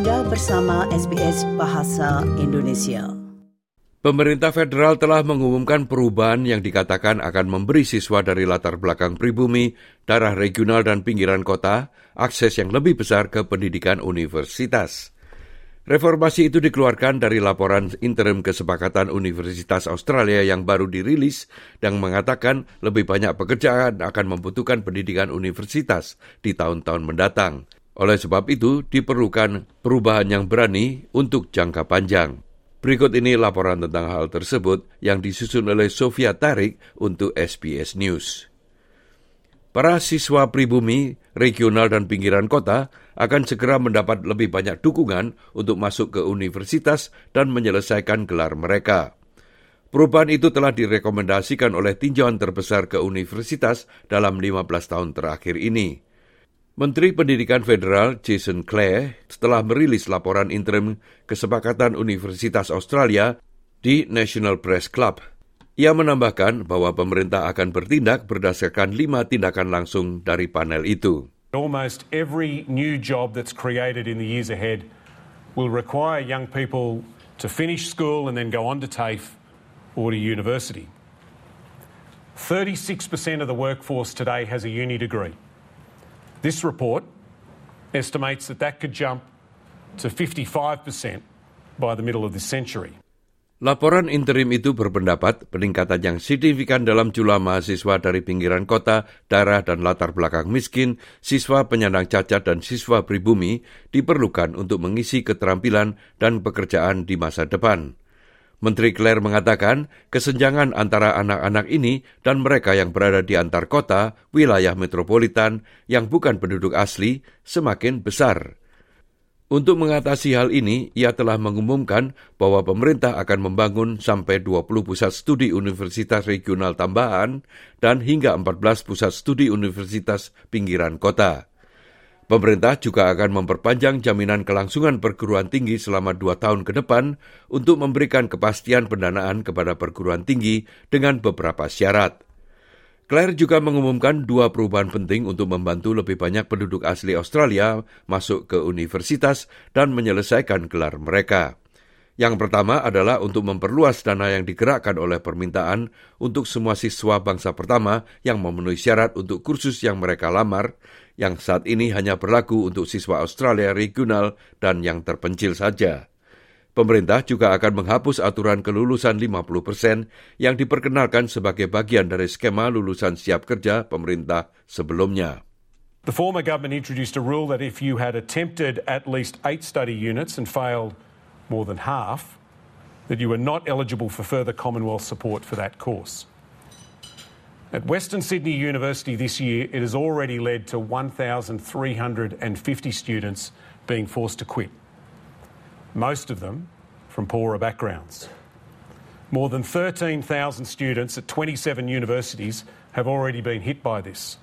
Anda bersama SBS Bahasa Indonesia. Pemerintah federal telah mengumumkan perubahan yang dikatakan akan memberi siswa dari latar belakang pribumi, darah regional dan pinggiran kota akses yang lebih besar ke pendidikan universitas. Reformasi itu dikeluarkan dari laporan interim kesepakatan Universitas Australia yang baru dirilis dan mengatakan lebih banyak pekerjaan akan membutuhkan pendidikan universitas di tahun-tahun mendatang. Oleh sebab itu, diperlukan perubahan yang berani untuk jangka panjang. Berikut ini laporan tentang hal tersebut yang disusun oleh Sofia Tarik untuk SBS News. Para siswa pribumi, regional dan pinggiran kota akan segera mendapat lebih banyak dukungan untuk masuk ke universitas dan menyelesaikan gelar mereka. Perubahan itu telah direkomendasikan oleh tinjauan terbesar ke universitas dalam 15 tahun terakhir ini. Menteri Pendidikan Federal Jason Clare setelah merilis laporan interim kesepakatan Universitas Australia di National Press Club. Ia menambahkan bahwa pemerintah akan bertindak berdasarkan lima tindakan langsung dari panel itu. Almost every new job that's created in the years ahead will require young people to finish school and then go on to TAFE or to university. 36% of the workforce today has a uni degree. This report estimates that that could jump to 55% by the middle of this century. Laporan interim itu berpendapat peningkatan yang signifikan dalam jumlah mahasiswa dari pinggiran kota, daerah, dan latar belakang miskin, siswa penyandang cacat, dan siswa pribumi diperlukan untuk mengisi keterampilan dan pekerjaan di masa depan. Menteri Claire mengatakan kesenjangan antara anak-anak ini dan mereka yang berada di antar kota, wilayah metropolitan yang bukan penduduk asli semakin besar. Untuk mengatasi hal ini, ia telah mengumumkan bahwa pemerintah akan membangun sampai 20 pusat studi universitas regional tambahan dan hingga 14 pusat studi universitas pinggiran kota. Pemerintah juga akan memperpanjang jaminan kelangsungan perguruan tinggi selama dua tahun ke depan untuk memberikan kepastian pendanaan kepada perguruan tinggi dengan beberapa syarat. Claire juga mengumumkan dua perubahan penting untuk membantu lebih banyak penduduk asli Australia masuk ke universitas dan menyelesaikan gelar mereka. Yang pertama adalah untuk memperluas dana yang digerakkan oleh permintaan untuk semua siswa bangsa pertama yang memenuhi syarat untuk kursus yang mereka lamar yang saat ini hanya berlaku untuk siswa Australia regional dan yang terpencil saja. Pemerintah juga akan menghapus aturan kelulusan 50% yang diperkenalkan sebagai bagian dari skema lulusan siap kerja pemerintah sebelumnya. The former government introduced a rule that if you had attempted at least eight study units and failed more than half, that you were not eligible for further Commonwealth support for that course. At Western Sydney University this year, it has already led to 1,350 students being forced to quit, most of them from poorer backgrounds. More than 13,000 students at 27 universities have already been hit by this.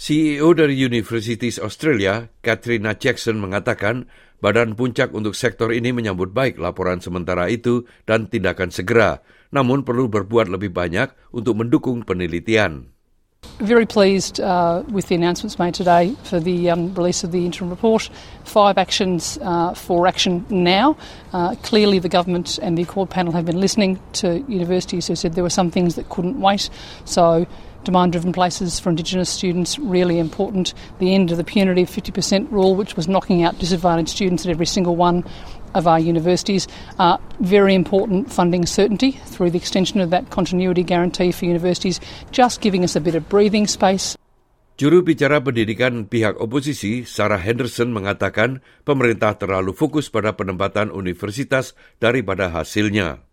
CEO dari Universities Australia, Katrina Jackson mengatakan badan puncak untuk sektor ini menyambut baik laporan sementara itu dan tindakan segera namun perlu berbuat lebih banyak untuk mendukung penelitian. Very pleased uh, with the announcements made today for the um, release of the interim report. Five actions uh, for action now. Uh, clearly, the government and the Accord panel have been listening to universities who said there were some things that couldn't wait. So, demand driven places for Indigenous students really important. The end of the punitive 50% rule, which was knocking out disadvantaged students at every single one of our universities. Uh, very important funding certainty through the extension of that continuity guarantee for universities, just giving us a bit of breathing space. Juru bicara pendidikan pihak oposisi, Sarah Henderson, mengatakan pemerintah terlalu fokus pada penempatan universitas daripada hasilnya.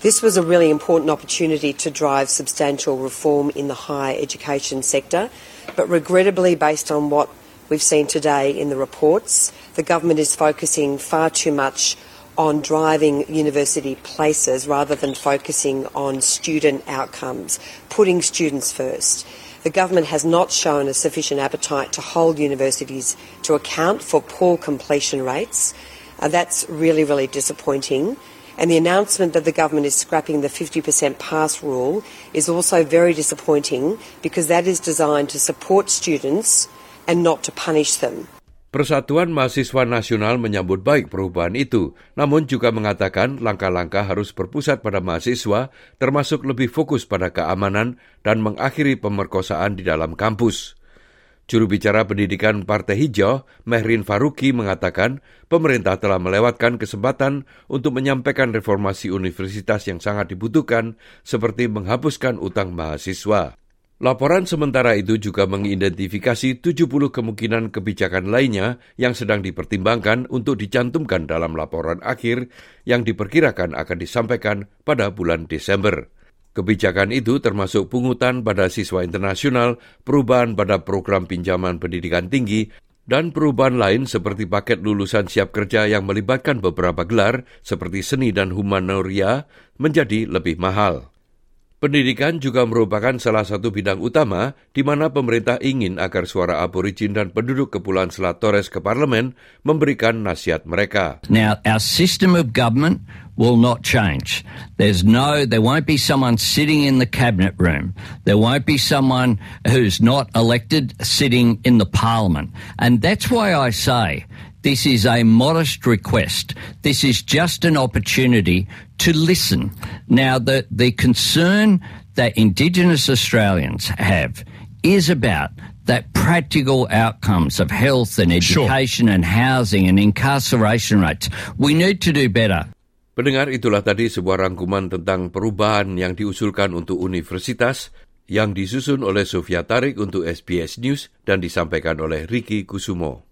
This was a really important opportunity to drive substantial reform in the higher education sector, but regrettably, based on what we've seen today in the reports, the government is focusing far too much on driving university places rather than focusing on student outcomes, putting students first. The government has not shown a sufficient appetite to hold universities to account for poor completion rates. Uh, that's really, really disappointing. And the announcement that the government is scrapping the 50% pass rule is also very disappointing because that is designed to support students and not to punish them. Persatuan Mahasiswa Nasional menyambut baik perubahan itu, namun juga mengatakan langkah-langkah harus berpusat pada mahasiswa, termasuk lebih fokus pada keamanan dan mengakhiri pemerkosaan di dalam kampus. Juru bicara pendidikan Partai Hijau, Mehrin Faruqi mengatakan pemerintah telah melewatkan kesempatan untuk menyampaikan reformasi universitas yang sangat dibutuhkan, seperti menghapuskan utang mahasiswa. Laporan sementara itu juga mengidentifikasi 70 kemungkinan kebijakan lainnya yang sedang dipertimbangkan untuk dicantumkan dalam laporan akhir yang diperkirakan akan disampaikan pada bulan Desember. Kebijakan itu termasuk pungutan pada siswa internasional, perubahan pada program pinjaman pendidikan tinggi, dan perubahan lain seperti paket lulusan siap kerja yang melibatkan beberapa gelar seperti seni dan humanoria menjadi lebih mahal. Pendidikan juga merupakan salah satu bidang utama di mana pemerintah ingin agar suara aborigin dan penduduk Kepulauan Selat Torres ke parlemen memberikan nasihat mereka. Now, our system of government will not change. There's no, there won't be someone sitting in the cabinet room. There won't be someone who's not elected sitting in the parliament. And that's why I say this is a modest request. This is just an opportunity to listen. Now, the, the concern that Indigenous Australians have is about that practical outcomes of health and education sure. and housing and incarceration rates. We need to do better. Pendengar itulah tadi sebuah rangkuman tentang perubahan yang diusulkan untuk universitas yang disusun oleh Sofia Tarik untuk SBS News dan disampaikan oleh Ricky Kusumo.